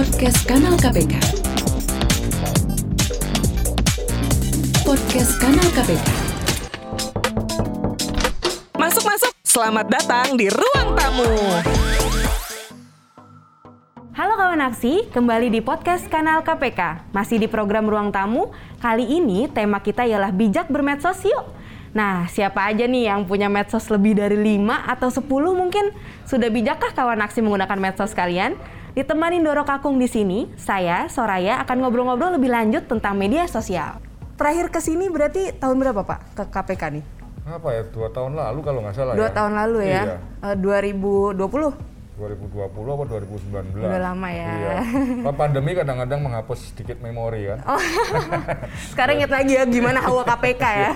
Podcast Kanal KPK. Podcast Kanal KPK. Masuk masuk, selamat datang di ruang tamu. Halo kawan aksi, kembali di podcast kanal KPK. Masih di program Ruang Tamu, kali ini tema kita ialah bijak bermedsos yuk. Nah, siapa aja nih yang punya medsos lebih dari 5 atau 10 mungkin? Sudah bijakkah kawan aksi menggunakan medsos kalian? Ditemani Doro Kakung di sini, saya, Soraya, akan ngobrol-ngobrol lebih lanjut tentang media sosial. Terakhir ke sini berarti tahun berapa Pak ke KPK nih? apa ya dua tahun lalu kalau nggak salah Dua ya tahun lalu ya, iya. Eh, 2020. 2020 apa 2019 Udah lama ya. iya Nah, pandemi kadang-kadang menghapus sedikit memori kan Oh. Sekarang ingat lagi ya gimana hawa KPK ya.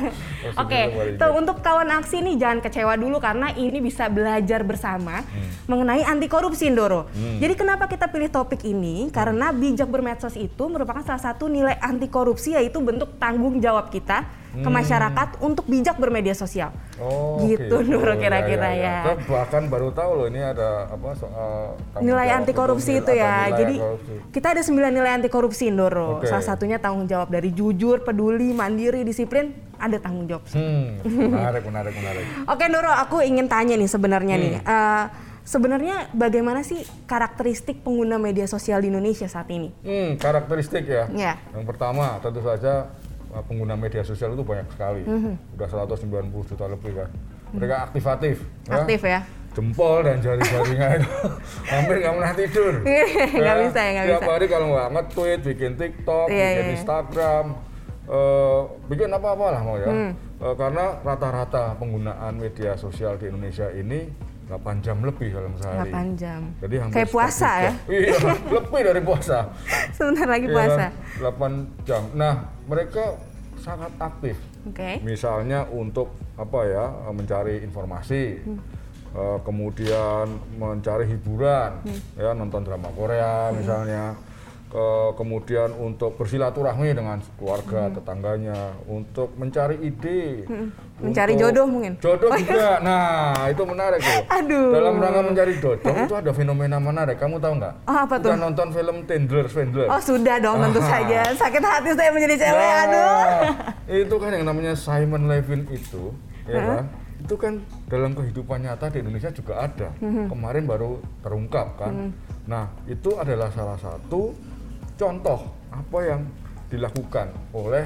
Oke, tuh ingat. untuk kawan aksi nih jangan kecewa dulu karena ini bisa belajar bersama mengenai anti korupsi Ndoro. Jadi kenapa kita pilih topik ini? Karena bijak bermedsos itu merupakan salah satu nilai anti korupsi yaitu bentuk tanggung jawab kita ke masyarakat untuk bijak bermedia sosial. Oh, Gitu, gitu. Nur, Ya, kira-kira ya. Saya bahkan baru tahu loh ini ada apa soal nilai anti korupsi itu ya. Jadi korupsi. kita ada sembilan nilai anti korupsi Ndoro. Oke. Salah satunya tanggung jawab dari jujur, peduli, mandiri, disiplin, ada tanggung jawab. Hmm, menarik, menarik, menarik. Oke Ndoro, aku ingin tanya nih sebenarnya nih. Hmm. eh, sebenarnya bagaimana sih karakteristik pengguna media sosial di Indonesia saat ini? Hmm, karakteristik ya. Ya. Yang pertama tentu saja uh, pengguna media sosial itu banyak sekali. Mhm. Udah 190 juta lebih kan. Mereka aktivatif. ya. Aktif ya? Jempol dan jari-jarinya itu hampir nggak pernah tidur. Nggak bisa ya, nggak Tiap bisa. hari kalau nggak nge-tweet, bikin TikTok, Iya, bikin iya, iya. Instagram, eh, bikin apa-apa lah mau ya. Hmm. Eh, karena rata-rata penggunaan media sosial di Indonesia ini 8 jam lebih dalam sehari. 8 jam. Jadi hampir Kayak puasa ya? Iya, lebih dari puasa. Sebentar lagi Iya puasa. kan? 8 jam. Nah, mereka sangat aktif. Oke. Misalnya untuk apa ya, mencari informasi, Hmm. eh, kemudian mencari hiburan, Hmm. ya nonton drama Korea misalnya. Ke- kemudian untuk bersilaturahmi dengan keluarga, tetangganya, untuk mencari ide, Hmm. Mencari jodoh mungkin? Jodoh juga. Nah, itu menarik tuh. Aduh. Dalam rangka mencari jodoh itu ada fenomena menarik. Kamu tahu nggak? Oh, apa tuh? Udah nonton film Tendler Swindler? Oh sudah dong tentu Ah. saja. Sakit hati saya menjadi cewek, Nah, aduh. itu kan yang namanya Simon Levin itu, ya kan? Itu kan dalam kehidupan nyata di Indonesia juga ada. Mhm. Kemarin baru terungkap kan. Nah, itu adalah salah satu contoh apa yang dilakukan oleh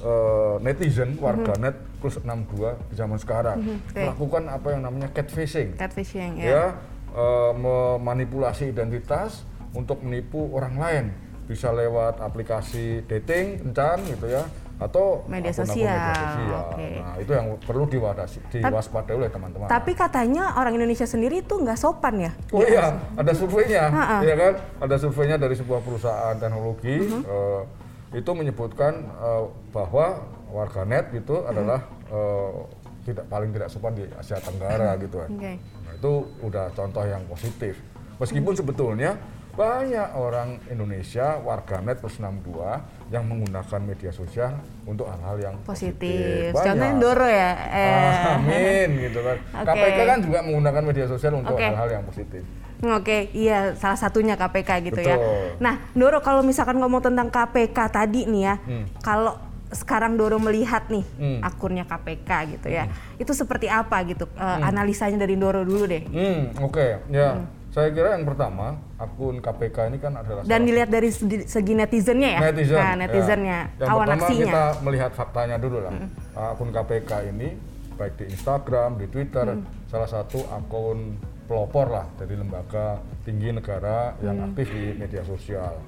eh, netizen warganet plus 62 di zaman sekarang. Mhm, oke. Melakukan apa yang namanya catfishing Catfishing ya, ya. eh, memanipulasi identitas untuk menipu orang lain bisa lewat aplikasi dating kencan gitu ya atau Media sosial, media sosial. oke. Nah itu yang perlu diwadasi, diwaspadai oleh teman-teman. Tapi katanya orang Indonesia sendiri itu nggak sopan ya? Oh iya, ada surveinya, ya kan? Ada surveinya dari sebuah perusahaan teknologi Mhm. eh, itu menyebutkan eh, bahwa warganet gitu adalah eh, tidak paling tidak sopan di Asia Tenggara gitu kan. Oke. Nah, itu udah contoh yang positif. Meskipun sebetulnya banyak orang Indonesia warganet plus 62 yang menggunakan media sosial untuk hal-hal yang Positif. Banyak. Contohnya Doro ya. Eh. Amin gitu kan. Oke. KPK kan juga menggunakan media sosial untuk hal-hal yang positif. Oke, iya salah satunya KPK gitu ya. Betul. Nah, Doro kalau misalkan ngomong tentang KPK tadi nih ya, Hmm. kalau sekarang Doro melihat nih Hmm. akunnya KPK gitu ya, itu seperti apa gitu? Eh, Analisanya dari Doro dulu deh. Hmm, oke. Ya, saya kira yang pertama akun KPK ini kan adalah Dan dilihat dari segi netizennya ya. netizen. Nah, netizennya, ya. Yang kawan pertama aksinya. kita melihat faktanya dulu lah. Akun KPK ini baik di Instagram, di Twitter, salah satu akun pelopor lah dari lembaga tinggi negara yang aktif di media sosial.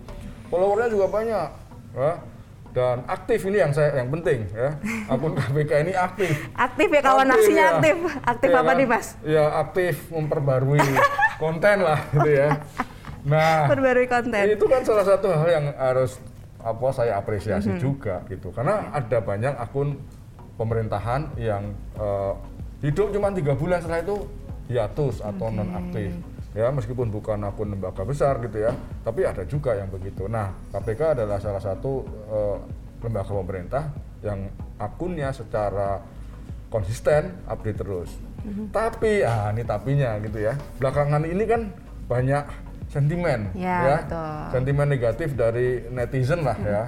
Followernya juga banyak, ya. Dan aktif ini yang saya yang penting ya. Akun KPK ini aktif. Aktif ya kawan aksinya ya. aktif. Aktif Iya apa kan? nih, Mas? Ya aktif memperbarui konten lah gitu ya. Nah, Perbarui konten. itu kan salah satu hal yang harus apa saya apresiasi Mhm. juga gitu. Karena ada banyak akun pemerintahan yang eh, hidup cuma tiga bulan setelah itu hiatus atau non aktif. Ya meskipun bukan akun lembaga besar gitu ya, tapi ada juga yang begitu. Nah KPK adalah salah satu eh, lembaga pemerintah yang akunnya secara konsisten update terus. Tapi ah ini tapinya gitu ya. Belakangan ini kan banyak sentimen Ya, betul. sentimen negatif dari netizen lah ya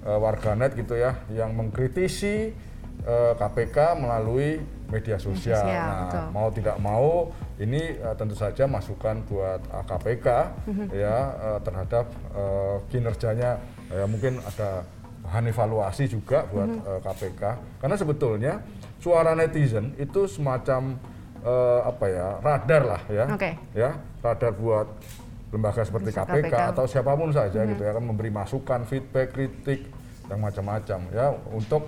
eh, warganet gitu ya yang mengkritisi eh, KPK melalui media sosial. sosial, nah, betul. mau tidak mau ini eh, tentu saja masukan buat eh, KPK Mhm. ya eh, terhadap eh, kinerjanya ya mungkin ada bahan evaluasi juga buat Mhm. eh, KPK karena sebetulnya suara netizen itu semacam eh, apa ya radar lah ya Oke. ya radar buat lembaga seperti KPK, KPK. atau siapa pun saja Mhm. gitu ya kan memberi masukan, feedback, kritik yang macam-macam ya untuk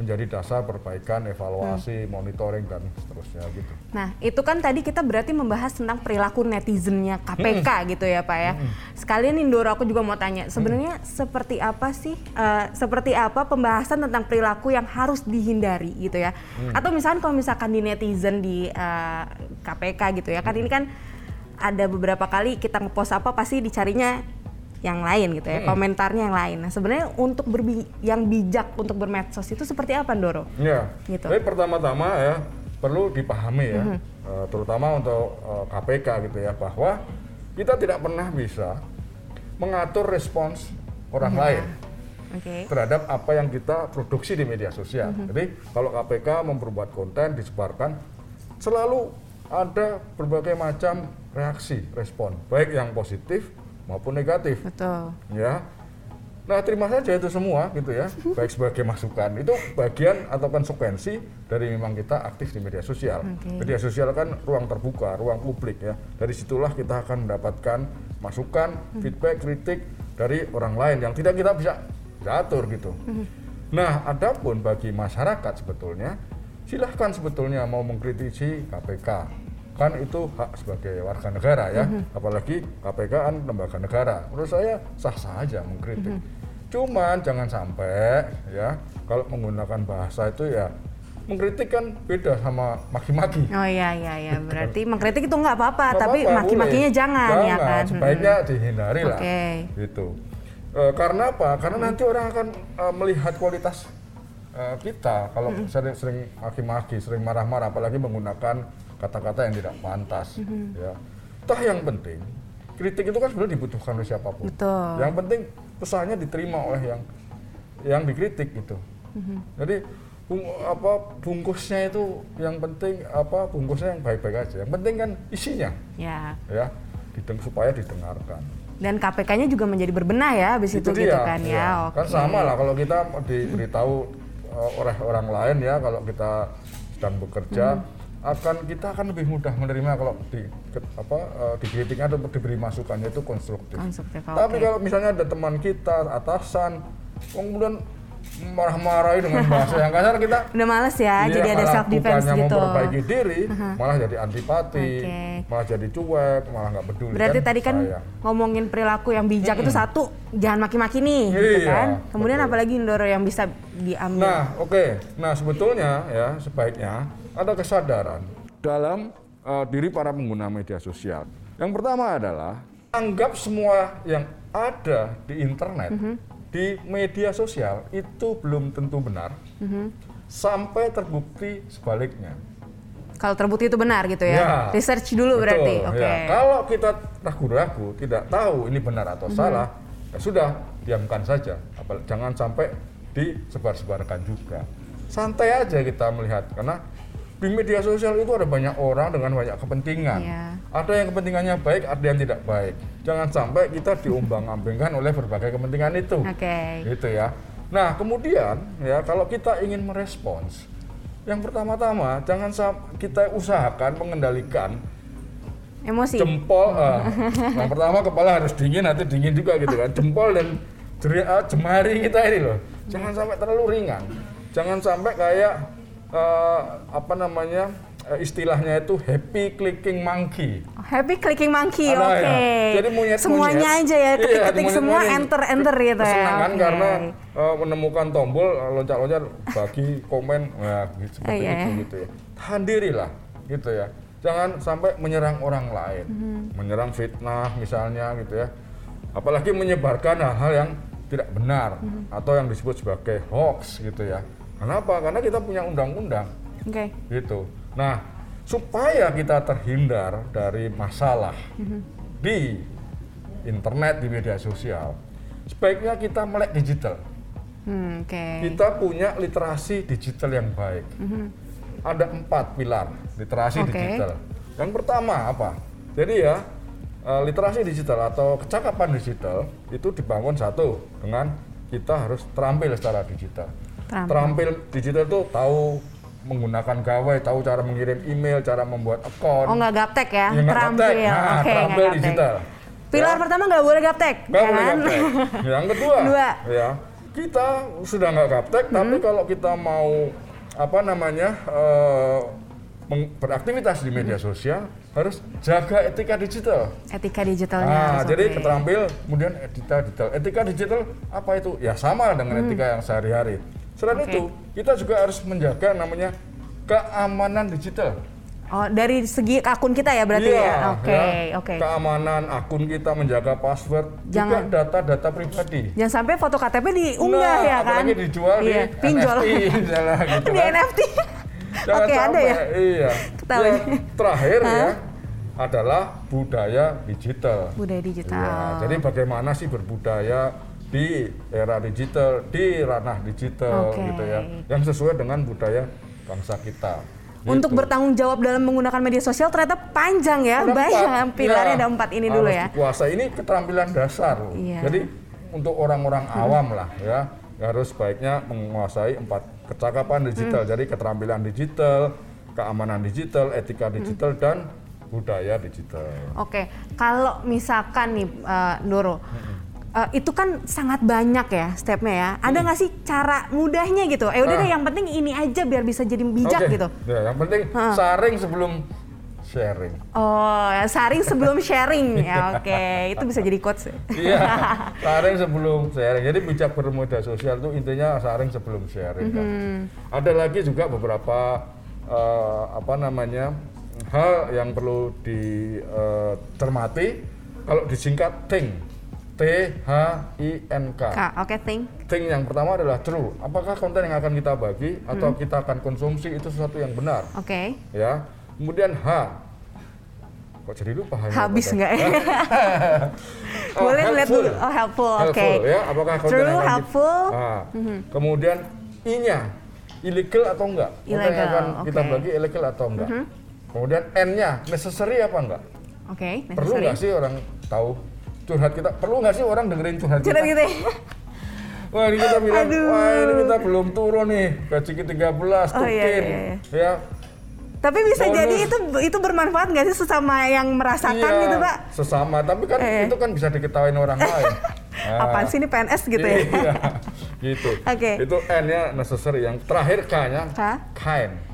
menjadi dasar perbaikan, evaluasi, Hmm. monitoring dan seterusnya gitu. Nah, itu kan tadi kita berarti membahas tentang perilaku netizennya KPK gitu ya, Pak ya. Sekalian Indoro aku juga mau tanya, sebenarnya seperti apa sih eh, seperti apa pembahasan tentang perilaku yang harus dihindari gitu ya? Atau misalkan kalau misalkan di netizen di eh, KPK gitu ya, kan ini kan ada beberapa kali kita ngepost apa pasti dicarinya yang lain gitu ya, komentarnya yang lain. Nah, sebenarnya untuk berbi yang bijak untuk bermedsos itu seperti apa, Ndoro? Ya, Gitu. tapi pertama-tama ya perlu dipahami ya, Mhm. eh, terutama untuk eh, KPK gitu ya bahwa kita tidak pernah bisa mengatur respons orang Iya. lain. Oke. terhadap apa yang kita produksi di media sosial. Mhm. Jadi kalau KPK memperbuat konten disebarkan, selalu ada berbagai macam reaksi, respon, baik yang positif maupun negatif, Betul. ya. Nah terima saja itu semua gitu ya, baik sebagai masukan. Itu bagian atau konsekuensi dari memang kita aktif di media sosial. Oke. Media sosial kan ruang terbuka, ruang publik ya. Dari situlah kita akan mendapatkan masukan, feedback, kritik dari orang lain yang tidak kita bisa bisa atur gitu. Nah, adapun bagi masyarakat sebetulnya silahkan sebetulnya mau mengkritisi KPK kan itu hak sebagai warga negara ya. Apalagi KPK kan lembaga negara. Menurut saya sah sah aja mengkritik. Cuman jangan sampai ya kalau menggunakan bahasa itu ya mengkritik kan beda sama maki-maki. Oh iya iya iya, berarti mengkritik itu nggak apa-apa, tapi apa-apa, maki-makinya boleh. jangan, ya kan. sebaiknya dihindari lah. Oke. gitu. Eh, karena apa? Karena nanti orang akan eh, melihat kualitas eh, kita. Kalau sering-sering maki-maki sering marah-marah apalagi menggunakan kata-kata yang tidak pantas ya toh yang penting kritik itu kan sebenarnya dibutuhkan oleh siapa pun Betul. yang penting pesannya diterima oleh yang yang dikritik gitu jadi bung- apa bungkusnya itu yang penting apa bungkusnya yang baik-baik aja yang penting kan isinya Ya. ya dideng supaya didengarkan Dan KPK-nya juga menjadi berbenah ya, habis itu, gitu kan ya. Kan Oke. sama lah kalau kita diberitahu uh, oleh orang lain ya kalau kita sedang bekerja Hmm. Akan kita akan lebih mudah menerima kalau di apa uh, atau diberi masukannya itu konstruktif. Konstruktif, Tapi kalau misalnya ada teman kita atasan kemudian marah-marahi dengan bahasa yang kasar kita Udah males ya, Iya, jadi ada self defense gitu. memperbaiki diri, malah jadi antipati, Oke. malah jadi cuek, malah nggak peduli. Berarti tadi kan sayang. ngomongin perilaku yang bijak itu satu, jangan maki-maki nih, gitu Iya, kan. Kemudian betul. apalagi Indoro yang bisa diambil. Nah, oke. Nah, sebetulnya ya sebaiknya ada kesadaran dalam uh, diri para pengguna media sosial. Yang pertama adalah anggap semua yang ada di internet, Mhm. di media sosial itu belum tentu benar Mhm. sampai terbukti sebaliknya. Kalau terbukti itu benar gitu ya. Ya. Research dulu Betul, berarti. ya. Oke. Mhm. Kalau kita ragu-ragu, tidak tahu ini benar atau salah, ya sudah diamkan saja. Apal- Jangan sampai disebar-sebarkan juga. Santai aja kita melihat karena di media sosial itu ada banyak orang dengan banyak kepentingan. Iya. Ada yang kepentingannya baik, ada yang tidak baik. Jangan sampai kita diombang-ambingkan oleh berbagai kepentingan itu. Oke. Gitu ya. Nah, kemudian ya kalau kita ingin merespons, yang pertama-tama jangan kita usahakan mengendalikan Emosi. jempol eh, yang pertama kepala harus dingin hati dingin juga gitu kan jempol dan ah, jemari kita ini loh jangan sampai terlalu ringan jangan sampai kayak eh, apa namanya eh, istilahnya itu happy clicking monkey Happy clicking monkey, oke. ya. Jadi monyet Semuanya aja ya, Iya, ketik-ketik monyet- semua, monyet. enter enter gitu ya. Kesenangan Oke. karena eh, menemukan tombol loncat-loncat bagi komen nah, gitu, seperti Oh, iya, itu ya. gitu ya. Tahan diri lah gitu ya. Jangan sampai menyerang orang lain, Mhm. menyerang fitnah misalnya gitu ya. Apalagi menyebarkan hal-hal yang tidak benar Mhm. atau yang disebut sebagai hoax gitu ya. Kenapa? Karena kita punya undang-undang Oke. gitu. Nah, supaya kita terhindar dari masalah di internet, di media sosial, sebaiknya kita melek digital. Hmm, Oke. Kita punya literasi digital yang baik. Ada empat pilar literasi Oke. digital. Yang pertama apa? Jadi ya eh, literasi digital atau kecakapan digital itu dibangun satu dengan kita harus terampil secara digital. Terampil. Terampil digital itu tahu menggunakan gawai, tahu cara mengirim email, cara membuat akun. Oh nggak gaptek ya? Ya, nggak terampil. gaptek. Nah, Oke, nggak terampil digital. Pilar Ya. pertama nggak boleh gaptek, Nggak ya boleh kan? gaptek. Yang kedua, Dua. ya kita sudah nggak gaptek, tapi Hmm. kalau kita mau apa namanya meng- beraktivitas di media sosial harus jaga etika digital. Etika digitalnya. Nah, harus jadi oke. keterampil, kemudian etika digital. Etika digital apa itu? Ya sama dengan etika yang sehari-hari. Selain. Oke. itu, kita juga harus menjaga namanya keamanan digital. Oh dari segi akun kita ya berarti Iya, ya? Oke, ya. oke. Keamanan akun kita menjaga password, Jangan- juga data-data pribadi. Jangan sampai foto KTP diunggah Nah, ya kan? apalagi dijual Iya, di pinjol. NFT, misalnya gitu di kan. NFT. Jangan Oke, ada sampai, ya? Iya. Ketahuan. Yang terakhir ya adalah budaya digital. Budaya digital. Iya, jadi bagaimana sih berbudaya di era digital, di ranah digital Oke. gitu ya, yang sesuai dengan budaya bangsa kita. Untuk Gitu. bertanggung jawab dalam menggunakan media sosial ternyata panjang ya, Ada banyak pilarnya Ya, ada empat ini dulu ya. dikuasai. Ini keterampilan dasar. loh. Iya. Jadi untuk orang-orang awam lah ya harus baiknya menguasai empat kecakapan digital. Hmm. Jadi keterampilan digital, keamanan digital, etika digital dan budaya digital. Oke, kalau misalkan nih eh, Doro, eh, itu kan sangat banyak ya stepnya ya. Ada nggak sih cara mudahnya gitu? Eh udah Ah. deh, yang penting ini aja biar bisa jadi bijak Oke. gitu. Ya, yang penting Hah. saring sebelum sharing. Oh, saring sebelum sharing ya. Oke, itu bisa jadi quotes. Iya, saring sebelum sharing. Jadi bijak bermedia sosial itu intinya saring sebelum sharing. kan. Mm-hmm. Ada lagi juga beberapa eh, apa namanya hal yang perlu dicermati. Kalau disingkat think, T H I N K. Kak, oke, think. Think yang pertama adalah true. Apakah konten yang akan kita bagi atau Mm-hmm. kita akan konsumsi itu sesuatu yang benar? Oke. Ya. Kemudian H. Kok jadi lupa H-nya Habis nggak ya? Oh, Boleh lihat dulu. Oh, helpful. Oke. Helpful, ya. Apakah konten True, yang akan helpful. Mm-hmm. Ah. Kemudian I-nya illegal atau enggak? Konten yang Illegal, akan kita oke. Mm-hmm. bagi illegal atau enggak? Kemudian N-nya necessary apa enggak? Oke, Perlu necessary. nggak sih orang tahu curhat kita? Perlu nggak sih orang dengerin curhat Curhat kita? gitu ya? Wah ini kita bilang, Aduh. wah ini kita belum turun nih gaji ke 13 Oh, iya, iya, iya. Ya, Tapi bisa Bonus. jadi itu itu bermanfaat nggak sih sesama yang merasakan iya, gitu, Pak? Sesama, tapi kan Eh. itu kan bisa diketawain orang lain. Nah, Apaan sih ini PNS gitu ya? Iya, gitu. Oke. Itu N-nya necessary. Yang terakhir K-nya K?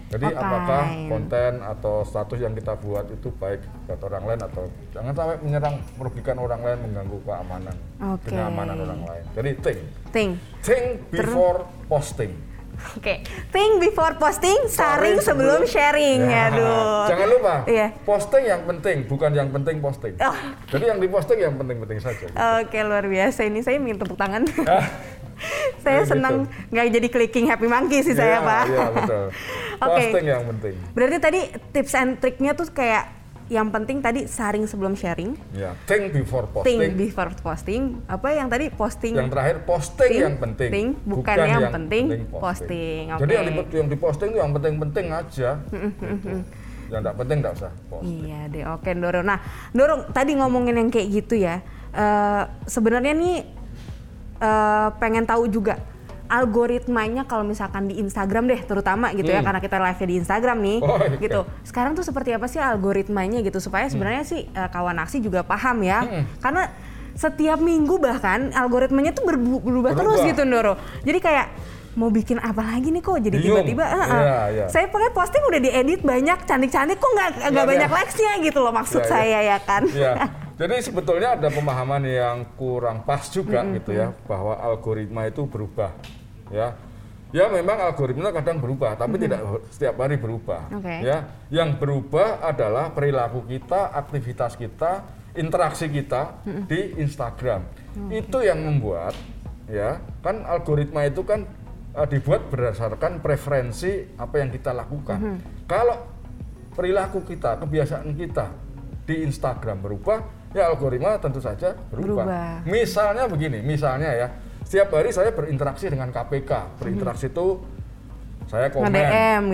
Jadi Oh, apakah konten atau status yang kita buat itu baik buat orang lain atau jangan sampai menyerang merugikan orang lain mengganggu keamanan Oke. kenyamanan orang lain. Jadi think, Think. think before posting. Oke, think before posting, saring sebelum sharing. Ya, Aduh. Jangan lupa, Iya. posting yang penting, bukan yang penting posting. Oh. Jadi yang diposting yang penting-penting saja. Oke, luar biasa ini saya ingin tepuk tangan. Ah, saya gitu. senang nggak jadi clicking happy monkey sih saya, iya, Pak. Iya, betul. Oke. Posting yang penting. Berarti tadi tips and triknya tuh kayak yang penting tadi saring sebelum sharing, Ya, think before think posting. before posting. Apa yang tadi posting? Yang terakhir posting Think, yang penting, think, bukan yang penting posting. Jadi Oke. yang, di, yang diposting itu yang penting-penting aja. gitu. Yang tidak penting tidak usah posting. Iya deh, oke Doro. Nah, Doro tadi ngomongin yang kayak gitu ya. eh, Sebenarnya nih eh, pengen tahu juga algoritmanya kalau misalkan di Instagram deh terutama gitu ya Hmm. karena kita live di Instagram nih Oh, iya. gitu. Sekarang tuh seperti apa sih algoritmanya gitu supaya sebenarnya sih eh, kawan aksi juga paham ya. Hmm. Karena setiap minggu bahkan algoritmanya tuh berbu- berubah, terus Berubah. gitu Doro. Jadi kayak mau bikin apa lagi nih kok jadi tiba-tiba eh, eh. Iya, iya. saya pakai posting udah diedit banyak cantik-cantik kok nggak nggak Iya, banyak iya. likes-nya gitu loh maksud Iya, iya. saya ya kan. Ya, jadi sebetulnya ada pemahaman yang kurang pas juga gitu ya bahwa algoritma itu berubah, ya. Ya memang algoritma kadang berubah, tapi tidak setiap hari berubah. Oke. Ya, yang berubah adalah perilaku kita, aktivitas kita, interaksi kita di Instagram. Itu yang membuat, ya, kan algoritma itu kan eh, dibuat berdasarkan preferensi apa yang kita lakukan. Kalau perilaku kita, kebiasaan kita di Instagram berubah, ya algoritma tentu saja berubah. Berubah. Misalnya begini, misalnya ya, setiap hari saya berinteraksi dengan KPK. Berinteraksi itu saya komen,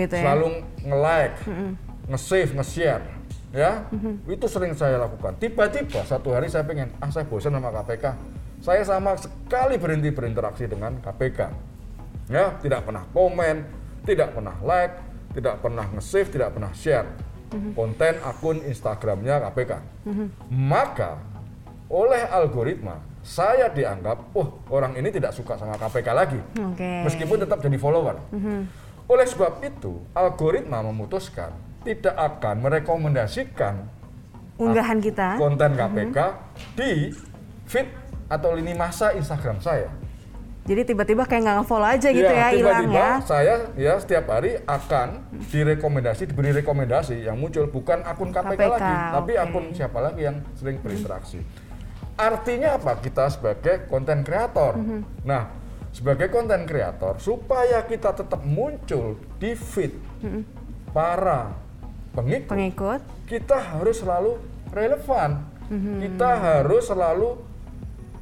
gitu ya. selalu nge-like, nge-save, nge-share, ya. Itu sering saya lakukan. Tiba-tiba satu hari saya pengen, ah saya bosan sama KPK. Saya sama sekali berhenti berinteraksi dengan KPK. Ya, tidak pernah komen, tidak pernah like, tidak pernah nge-save, tidak pernah share konten akun Instagramnya KPK. Maka oleh algoritma saya dianggap, oh orang ini tidak suka sama KPK lagi, Oke. meskipun tetap jadi follower. Oleh sebab itu, algoritma memutuskan tidak akan merekomendasikan Unggahan kita. konten KPK di feed atau lini masa Instagram saya. Jadi tiba-tiba kayak nggak nge-follow aja gitu Iya, ya, hilang tiba-tiba ya. saya ya setiap hari akan direkomendasi diberi rekomendasi yang muncul bukan akun KPK, KPK, lagi, tapi akun siapa lagi yang sering berinteraksi. Artinya apa? Kita sebagai konten kreator. Mhm. Nah, sebagai konten kreator supaya kita tetap muncul di feed para pengikut. Pengikut. kita harus selalu relevan. Mhm. Kita harus selalu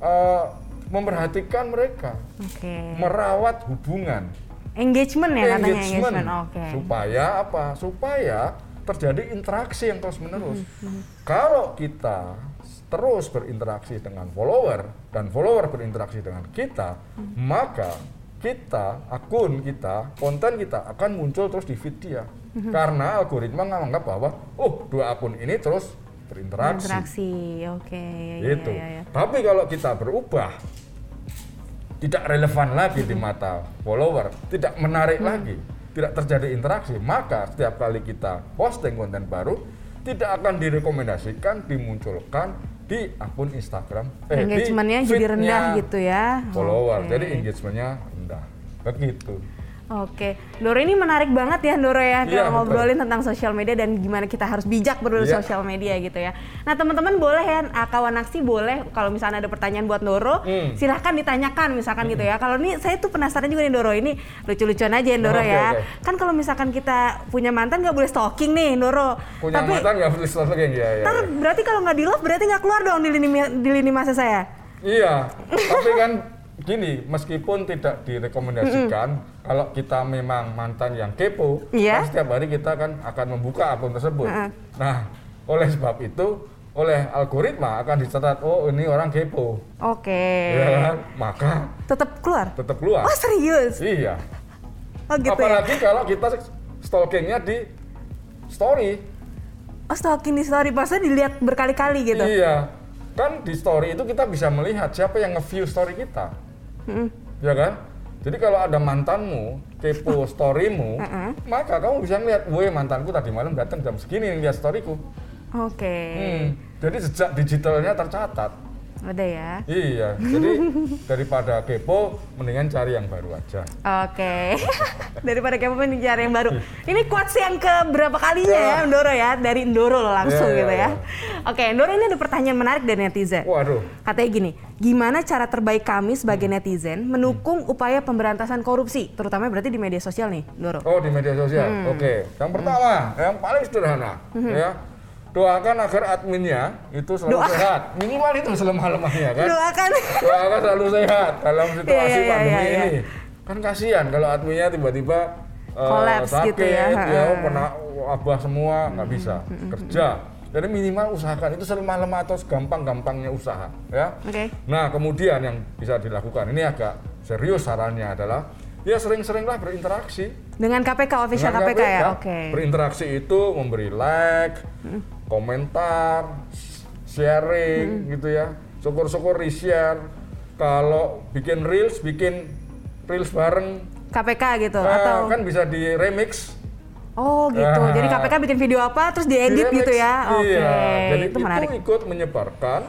eh, memperhatikan mereka Oke. merawat hubungan Engagement ya katanya engagement. Oke. supaya apa supaya terjadi interaksi yang terus menerus Hmm, kalau kita terus berinteraksi dengan follower dan follower berinteraksi dengan kita Hmm. maka kita akun kita konten kita akan muncul terus di feed dia Hmm. karena algoritma menganggap bahwa oh dua akun ini terus berinteraksi Interaksi. Oke. Iya, gitu. iya, iya. Tapi kalau kita berubah tidak relevan lagi di mata follower, tidak menarik lagi, tidak terjadi interaksi, maka setiap kali kita posting konten baru tidak akan direkomendasikan dimunculkan di akun Instagram eh, Engagementnya jadi rendah gitu ya. follower. Oke. Jadi engagementnya rendah. Begitu. Oke, Ndoro ini menarik banget ya Ndoro ya kalau ngobrolin tentang sosial media dan gimana kita harus bijak berdua Iya. sosial media gitu ya. Nah teman-teman boleh ya, ah, kawan aksi boleh kalau misalnya ada pertanyaan buat Ndoro, Hmm. silahkan ditanyakan misalkan gitu ya. Kalau ini saya tuh penasaran juga nih Ndoro ini lucu-lucuan aja ya Ndoro Oke, ya. oke. Kan kalau misalkan kita punya mantan nggak boleh stalking nih Ndoro. Punya Tapi mantan nggak boleh stalking ya, ya, ya. berarti kalau nggak di love berarti nggak keluar dong di lini di lini masa saya. Iya, tapi kan gini, meskipun tidak direkomendasikan, kalau kita memang mantan yang kepo, Iya. kan setiap hari kita kan akan membuka akun tersebut. Heeh. Nah, oleh sebab itu, oleh algoritma akan dicatat, oh ini orang kepo, Oke. ya kan? Maka Tetap keluar. tetap keluar. Oh serius? Iya. Oh gitu ya. Apalagi kalau kita stalkingnya di story. Oh stalking di story pasnya dilihat berkali-kali gitu. Iya. Kan di story itu kita bisa melihat siapa yang nge-view story kita. Ya kan? Jadi kalau ada mantanmu kepo storymu, maka kamu bisa melihat, woi mantanku tadi malam datang jam segini lihat storyku. Oke. Hmm. Jadi jejak digitalnya tercatat. Ada ya. Iya. Jadi daripada kepo, mendingan cari yang baru aja. Oke. Daripada kamu mencari yang baru. Ini quotes yang ke berapa kalinya ya Ndoro ya? Dari Ndoro loh langsung Iya, iya, gitu ya. iya. Oke, Ndoro ini ada pertanyaan menarik dari netizen. Waduh. Katanya gini, gimana cara terbaik kami sebagai netizen mendukung upaya pemberantasan korupsi, terutama berarti di media sosial nih, Ndoro? Oh di media sosial. Oke. Yang pertama, yang paling sederhana, ya. Doakan agar adminnya itu selalu Doa. sehat. Minimal itu selemah-lemahnya kan. Doakan. Doakan selalu sehat dalam situasi Iya, iya, iya, pandemi iya. ini. Kan kasihan kalau adminnya tiba-tiba Collapse sakit, gitu ya. ya kena wabah semua nggak bisa kerja. Jadi minimal usahakan itu selemah-lemah atau segampang-gampangnya usaha, ya. Oke. Nah kemudian yang bisa dilakukan ini agak serius sarannya adalah ya sering-seringlah berinteraksi Dengan KPK, official dengan KPK, ya? Oke. Berinteraksi itu memberi like, komentar, sharing gitu ya. Syukur-syukur di-share. Kalau bikin reels, bikin reels bareng. KPK gitu Nah, atau kan bisa di remix. Oh gitu. Ah. Jadi KPK bikin video apa terus diedit Di-remix. gitu ya. Oke. Iya. Jadi itu menarik. Hmm. ikut menyebarkan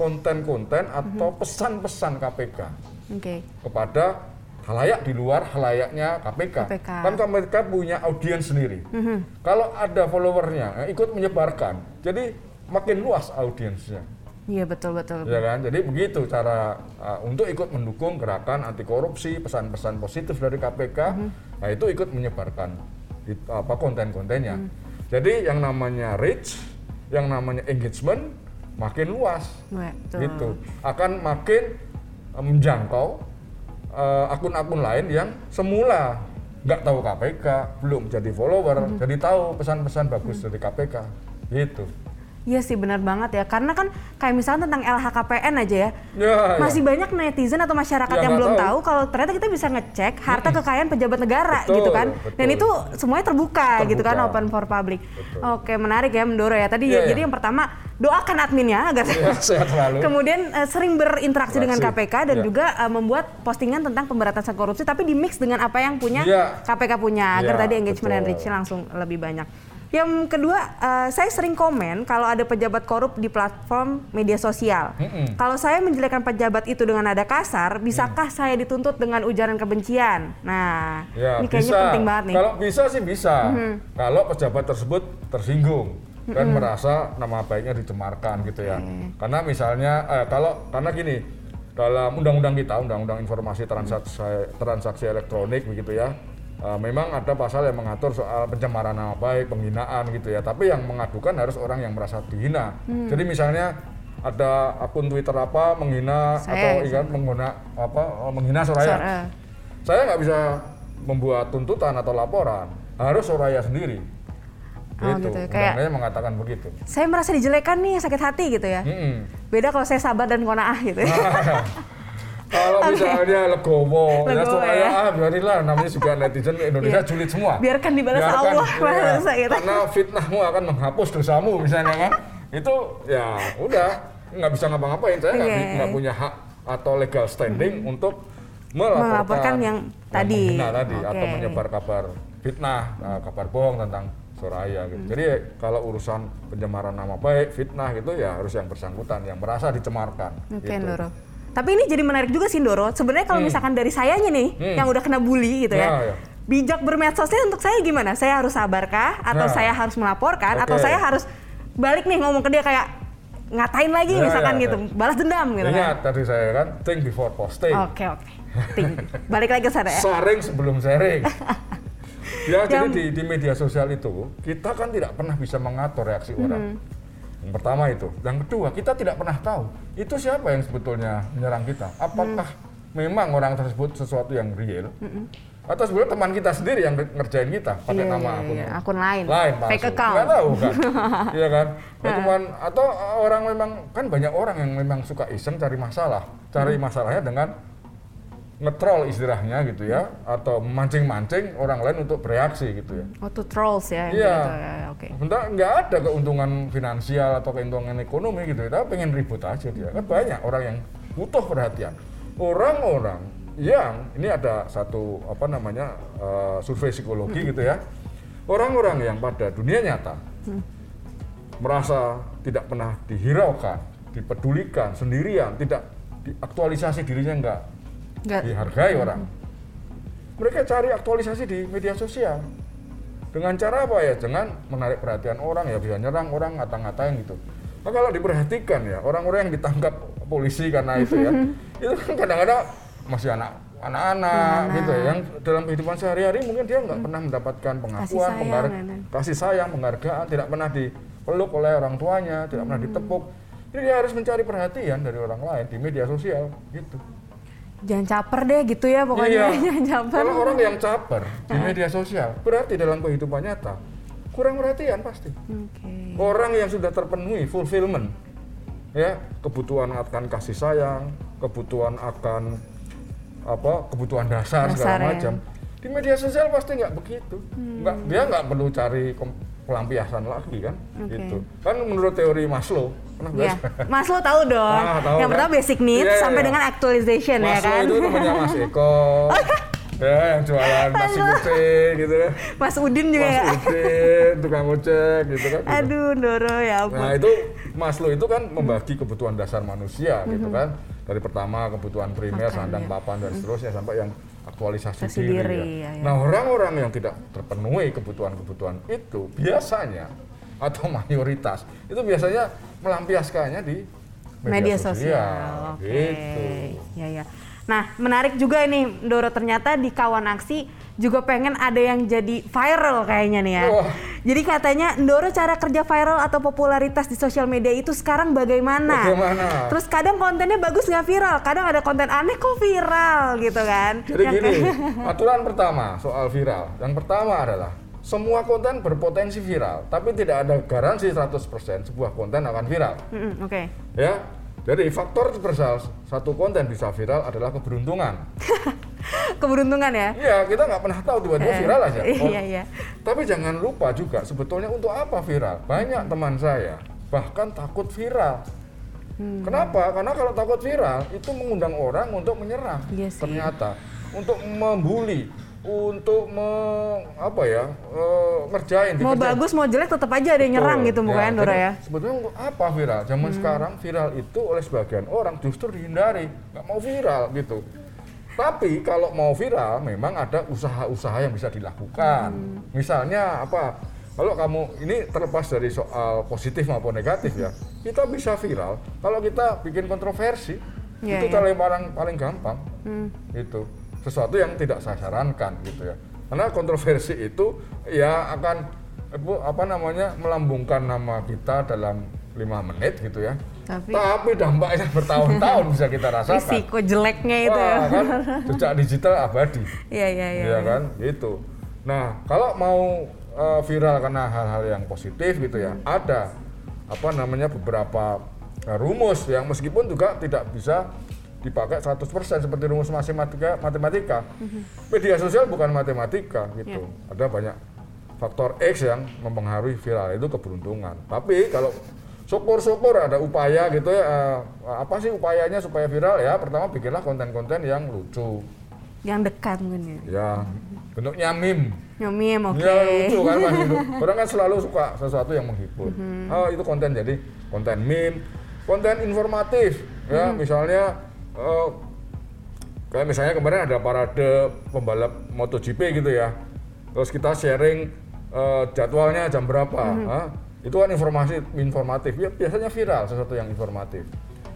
konten-konten atau pesan-pesan KPK Oke. kepada halayak di luar halayaknya KPK. KPK. Kan KPK punya audiens sendiri. Mhm. Kalau ada followernya, ikut menyebarkan. Jadi makin luas audiensnya, Iya betul betul. ya kan? Jadi begitu cara uh, untuk ikut mendukung gerakan anti korupsi, pesan-pesan positif dari KPK. Mhm. Nah itu ikut menyebarkan it- apa konten-kontennya. Mhm. Jadi yang namanya reach, yang namanya engagement, makin luas Betul. gitu akan makin eh, akun-akun lain yang semula nggak tahu KPK belum jadi follower Mhm. jadi tahu pesan-pesan bagus dari KPK gitu Iya sih benar banget ya, karena kan kayak misalnya tentang LHKPN aja ya, ya, masih ya. banyak netizen atau masyarakat Ya, yang belum tahu. tahu kalau ternyata kita bisa ngecek harta kekayaan pejabat negara Betul, gitu kan, dan betul. itu semuanya terbuka, gitu kan, Terbuka. open for public. Betul. Oke menarik ya Mendoro ya. Tadi Iya, jadi iya. yang pertama doakan adminnya agar Ya, sehat selalu Kemudian eh, sering berinteraksi dengan Interaksi. KPK dan Iya. juga eh, membuat postingan tentang pemberantasan korupsi tapi di mix dengan apa yang punya Iya. KPK punya agar Iya, tadi engagement and betul. reach langsung lebih banyak. Yang kedua, eh, saya sering komen kalau ada pejabat korup di platform media sosial. Mm-mm. Kalau saya menjelekkan pejabat itu dengan nada kasar, bisakah saya dituntut dengan ujaran kebencian? Nah, Ya, ini kayaknya bisa. penting banget nih. Kalau bisa sih bisa. Kalau pejabat tersebut tersinggung dan merasa nama baiknya dicemarkan gitu ya. Karena misalnya eh, kalau karena gini, dalam undang-undang kita, undang-undang informasi transaksi transaksi elektronik begitu ya. Eh, memang ada pasal yang mengatur soal pencemaran nama baik, penghinaan gitu ya. Tapi yang mengadukan harus orang yang merasa dihina. Hmm. Jadi misalnya ada akun Twitter apa menghina Saya. atau ingat mengguna apa eh, menghina Soraya Soraya. saya nggak bisa membuat tuntutan atau laporan harus Soraya sendiri Oh, itu gitu. Kayak- mengatakan begitu Saya merasa dijelekan nih, sakit hati gitu ya. Mm-mm. Beda kalau saya sabar dan konaah gitu. kalau misalnya legowo ya Soraya ya. ah biarinlah namanya juga netizen Indonesia Iya. julid semua Biarkan dibalas Biarkan, Allah, iya. masa gitu. karena fitnahmu akan menghapus dosamu misalnya kan itu ya udah nggak bisa ngapa-ngapain saya nggak bi- nggak punya hak atau legal standing untuk melaporkan, Melaporkan yang tadi. menghina tadi atau Oke. menyebar kabar fitnah, nah, kabar bohong tentang Soraya gitu. Hmm. Jadi kalau urusan pencemaran nama baik, fitnah gitu ya harus yang bersangkutan yang merasa dicemarkan. Oke, gitu. Ndoro. Tapi ini jadi menarik juga sih, Ndoro. Sebenarnya kalau misalkan dari sayanya nih, Hmm. yang udah kena bully gitu ya, Ya, ya. bijak bermedsosnya untuk saya gimana? Saya harus sabarkah? Atau Nah. saya harus melaporkan? Atau Oke. saya harus balik nih ngomong ke dia kayak ngatain lagi Ya, misalkan ya, gitu, ya. balas dendam gitu Ingat kan? tadi saya kan think before posting, Oke oke. Ting. Balik lagi ke sana ya. sharing sebelum sharing. ya jadi Yang- di, di media sosial itu kita kan tidak pernah bisa mengatur reaksi Hmm. orang. Yang pertama itu, yang kedua kita tidak pernah tahu itu siapa yang sebetulnya menyerang kita. Apakah Hmm. memang orang tersebut sesuatu yang real? Atau sebenarnya teman kita sendiri yang ngerjain kita pakai Iya, nama iya, akun iya. Akun lain. lain Fake palsu. account. Nggak tahu kan iya kan Nah, cuman atau orang memang kan banyak orang yang memang suka iseng cari masalah cari Hmm. masalahnya dengan ngetrol istilahnya gitu ya atau mancing-mancing orang lain untuk bereaksi gitu ya Oh, to trolls ya. Iya. gitu ya. Oke. Sebentar nggak ada keuntungan finansial atau keuntungan ekonomi gitu ya, tapi pengen ribut aja dia. Kan banyak orang yang butuh perhatian. Orang-orang yang ini ada satu apa namanya eh, survei psikologi gitu ya. Orang-orang yang pada dunia nyata merasa tidak pernah dihiraukan, dipedulikan, sendirian, tidak diaktualisasi dirinya enggak Nggak. dihargai orang. Mereka cari aktualisasi di media sosial. Dengan cara apa ya? Dengan menarik perhatian orang ya bisa nyerang orang ngata-ngatain gitu. Nah, kalau diperhatikan ya orang-orang yang ditangkap polisi karena itu ya, itu kan kadang-kadang masih anak anak-anak gitu ya, yang dalam kehidupan sehari-hari mungkin dia nggak pernah mendapatkan pengakuan, sayang, penggar- nenek. kasih sayang, penghargaan, tidak pernah dipeluk oleh orang tuanya, tidak pernah ditepuk. Jadi dia harus mencari perhatian dari orang lain di media sosial gitu. Jangan caper deh gitu ya pokoknya. Iya. Jangan caper. Kalau orang yang caper di media sosial, berarti dalam kehidupan nyata kurang perhatian pasti. Oke. Orang yang sudah terpenuhi fulfillment, ya kebutuhan akan kasih sayang, kebutuhan akan apa kebutuhan dasar, Dasar, segala ya. macam. Di media sosial pasti nggak begitu. Hmm. Nggak, dia nggak perlu cari kom- pelampiasan lagi kan, Oke. gitu. Kan menurut teori Maslow, pernah Iya. baca? Mas lo tahu dong. Ah, tahu yang kan? pertama basic needs Iya, sampai iya. dengan actualization ya Maslow kan. itu temannya Mas Eko, ya yang jualan nasi Aduh. kucing gitu ya. Mas Udin juga Mas ya. Udin, tukang ojek gitu kan. gitu. Aduh, Doro ya ampun. Nah itu Maslow itu kan membagi kebutuhan dasar manusia gitu kan. Dari pertama kebutuhan primer. Makan, sandang, ya. papan dan seterusnya sampai yang aktualisasi Aktualisasi diri. diri, ya. ya, ya. Nah orang-orang yang tidak terpenuhi kebutuhan-kebutuhan itu biasanya atau mayoritas itu biasanya melampiaskannya di media sosial. Oke. Gitu. Ya ya. Nah, menarik juga ini Doro ternyata di kawan aksi juga pengen ada yang jadi viral kayaknya nih ya. Wah. Jadi katanya Ndoro cara kerja viral atau popularitas di sosial media itu sekarang bagaimana? Bagaimana? Terus kadang kontennya bagus nggak viral, kadang ada konten aneh kok viral gitu kan? Jadi Yang gini, aturan pertama soal viral. Yang pertama adalah semua konten berpotensi viral, tapi tidak ada garansi 100% sebuah konten akan viral. Mm-mm, Oke. Ya. Jadi faktor universal satu konten bisa viral adalah keberuntungan. Keberuntungan ya. Iya, kita nggak pernah tahu tiba-tiba Eh, viral aja. Oh, Iya iya. Tapi jangan lupa juga sebetulnya untuk apa viral? Banyak teman saya bahkan takut viral. Hmm. Kenapa? Karena kalau takut viral itu mengundang orang untuk menyerang. Iya sih. Ternyata untuk membuli, untuk me, apa ya? eh, ngerjain Mau dikerjain. bagus mau jelek tetap aja ada yang nyerang gitu mukanya Ndoro jadi ya. Sebetulnya untuk apa viral? Zaman sekarang viral itu oleh sebagian orang justru dihindari, nggak mau viral gitu. Tapi kalau mau viral, memang ada usaha-usaha yang bisa dilakukan. Misalnya apa? Kalau kamu ini terlepas dari soal positif maupun negatif ya, kita bisa viral kalau kita bikin kontroversi. Iya, itu iya. paling paling paling gampang. Hmm. Itu sesuatu yang tidak saya sarankan gitu ya. Karena kontroversi itu ya akan apa namanya melambungkan nama kita dalam lima menit gitu ya. Tapi- Tapi dampaknya bertahun-tahun bisa kita rasakan. Risiko jeleknya itu ya. Kan jejak digital abadi. Iya iya iya. Iya kan, gitu. Nah, kalau mau eh, viral karena hal-hal yang positif gitu ya, ada apa namanya beberapa eh, rumus yang meskipun juga tidak bisa dipakai 100% seperti rumus matematika matematika. Media sosial bukan matematika gitu. Ada banyak faktor X yang mempengaruhi viral itu keberuntungan. Tapi kalau syukur-syukur ada upaya gitu ya eh, apa sih upayanya supaya viral ya? Pertama bikinlah konten-konten yang lucu. Yang dekat mungkin ya. ya bentuknya meme. Nyomim oke. ya lucu kan mas. Orang kan selalu suka sesuatu yang menghibur. Oh itu konten jadi konten meme konten informatif ya. Misalnya eh, kayak misalnya kemarin ada parade pembalap MotoGP gitu ya. Terus kita sharing eh, jadwalnya jam berapa ah, itu kan informasi informatif. Ya biasanya viral sesuatu yang informatif.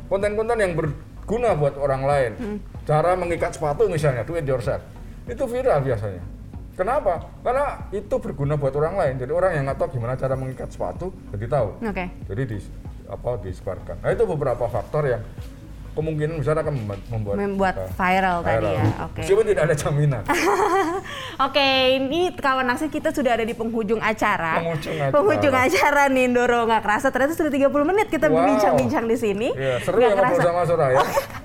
Konten-konten yang berguna buat orang lain. Cara mengikat sepatu misalnya do it yourself. Itu viral biasanya. Kenapa? Karena itu berguna buat orang lain. Jadi orang yang nggak tahu gimana cara mengikat sepatu jadi tahu. Oke. jadi di apa disebarkan. Nah itu beberapa faktor yang kemungkinan besar akan membuat membuat, Membuat uh, viral tadi ya, oke. meskipun tidak ada jaminan Oke, ini kawan aksi kita sudah ada di penghujung acara. Penghujung acara. Penghujung acara nih, Ndoro. Nggak kerasa, ternyata sudah 30 menit kita Wow. bincang-bincang di sini. Iya, seru Nggak ya ngobrol kerasa. sama Suraya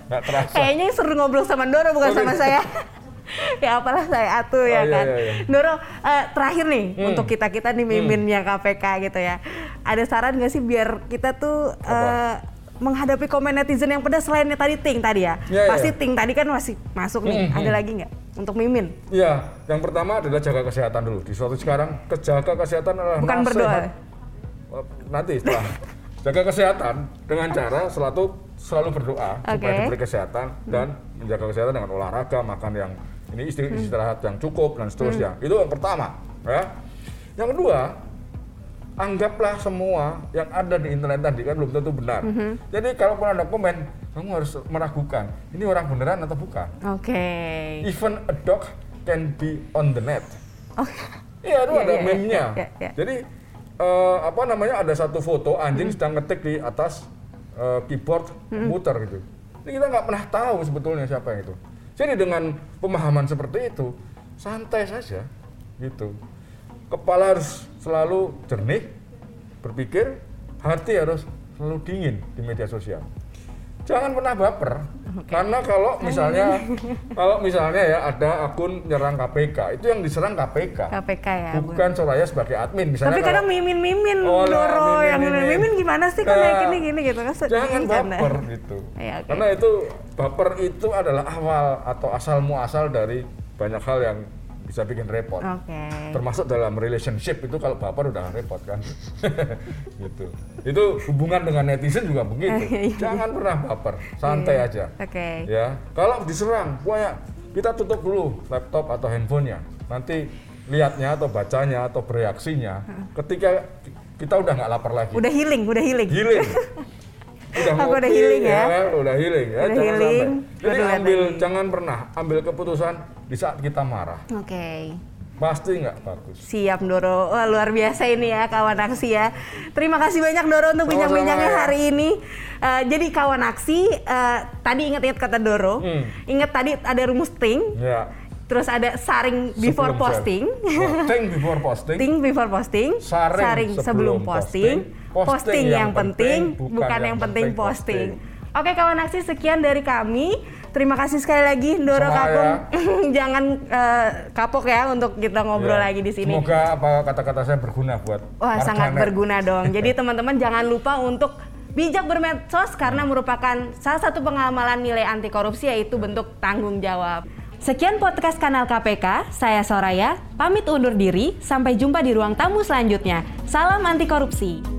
nggak terasa Kayaknya yang seru ngobrol sama Ndoro bukan Oh, sama gitu. saya. ya apalah saya atuh ya Oh, iya, kan. iya, iya. Eh, terakhir nih Hmm. untuk kita-kita nih miminnya KPK gitu ya. Ada saran nggak sih biar kita tuh eh, menghadapi komen netizen yang pedas selainnya tadi Ting tadi ya? Iya, Pasti iya. Ting tadi kan masih masuk nih. Hmm, Ada lagi nggak untuk mimin? Iya, yang pertama adalah jaga kesehatan dulu. Di suatu sekarang, kejaga kesehatan adalah Bukan berdoa. nasihat. Oh, Nanti setelah jaga kesehatan dengan cara selalu selalu berdoa supaya Oke. diberi kesehatan dan menjaga kesehatan dengan olahraga, makan yang ini isti- istirahat yang cukup dan seterusnya. Itu yang pertama, ya. Yang kedua, anggaplah semua yang ada di internet tadi kan belum tentu benar. Jadi kalaupun ada komen, kamu harus meragukan ini orang beneran atau bukan. Oke. Even a dog can be on the net. Oh, Iya, itu Iya, ada iya, meme-nya. iya, iya. Jadi eh, apa namanya ada satu foto anjing sedang ngetik di atas eh, keyboard komputer gitu. Ini kita nggak pernah tahu sebetulnya siapa yang itu. Jadi dengan pemahaman seperti itu, santai saja gitu. Kepala harus selalu jernih, berpikir, hati harus selalu dingin di media sosial. Jangan pernah baper, karena kalau misalnya kalau misalnya ya ada akun nyerang KPK, itu yang diserang KPK, KPK ya. Bu. bukan Soraya sebagai admin. Misalnya Tapi kadang kalau- mimin-mimin Oh, Doro mimin, yang mimin. mimin gimana sih Nah, kayak gini-gini gitu kan. jangan baper gitu. Iya, oke. Karena itu baper itu adalah awal atau asal muasal dari banyak hal yang bisa bikin repot. Oke. Termasuk dalam relationship itu kalau baper udah repot kan. gitu. Itu hubungan dengan netizen juga begitu. Iya. Jangan pernah baper, santai Iya. aja. Oke. Ya, kalau diserang, pokoknya kita tutup dulu laptop atau handphonenya. Nanti lihatnya atau bacanya atau bereaksinya ketika kita udah nggak lapar lagi. Udah healing, udah healing. healing. Udah Aku udah healing ya. kan? Udah healing ya, Udah jangan healing, sampai. Jadi ambil lagi. jangan pernah ambil keputusan di saat kita marah. Oke. Pasti nggak bagus. Siap Doro, Wah, luar biasa ini ya kawan aksi ya. Terima kasih banyak Doro untuk bincang-bincangnya ya. hari ini. Eh, jadi kawan aksi, eh, tadi ingat-ingat kata Doro, Hmm. ingat tadi ada rumus ting, Ya. terus ada saring before Sebelum posting. Oh, think before posting. ting before posting, Saring sebelum sebelum posting, posting, posting yang penting, bukan yang penting posting. Oke kawan aksi, sekian dari kami. Terima kasih sekali lagi Doro Sama Kakung. Jangan eh, kapok ya untuk kita ngobrol Ya. lagi di sini. Semoga apa kata-kata saya berguna buat Wah, sangat berguna dong. Jadi teman-teman jangan lupa untuk bijak bermedsos karena merupakan salah satu pengamalan nilai anti korupsi yaitu bentuk tanggung jawab. Sekian podcast kanal KPK, saya Soraya, pamit undur diri, sampai jumpa di ruang tamu selanjutnya. Salam anti korupsi.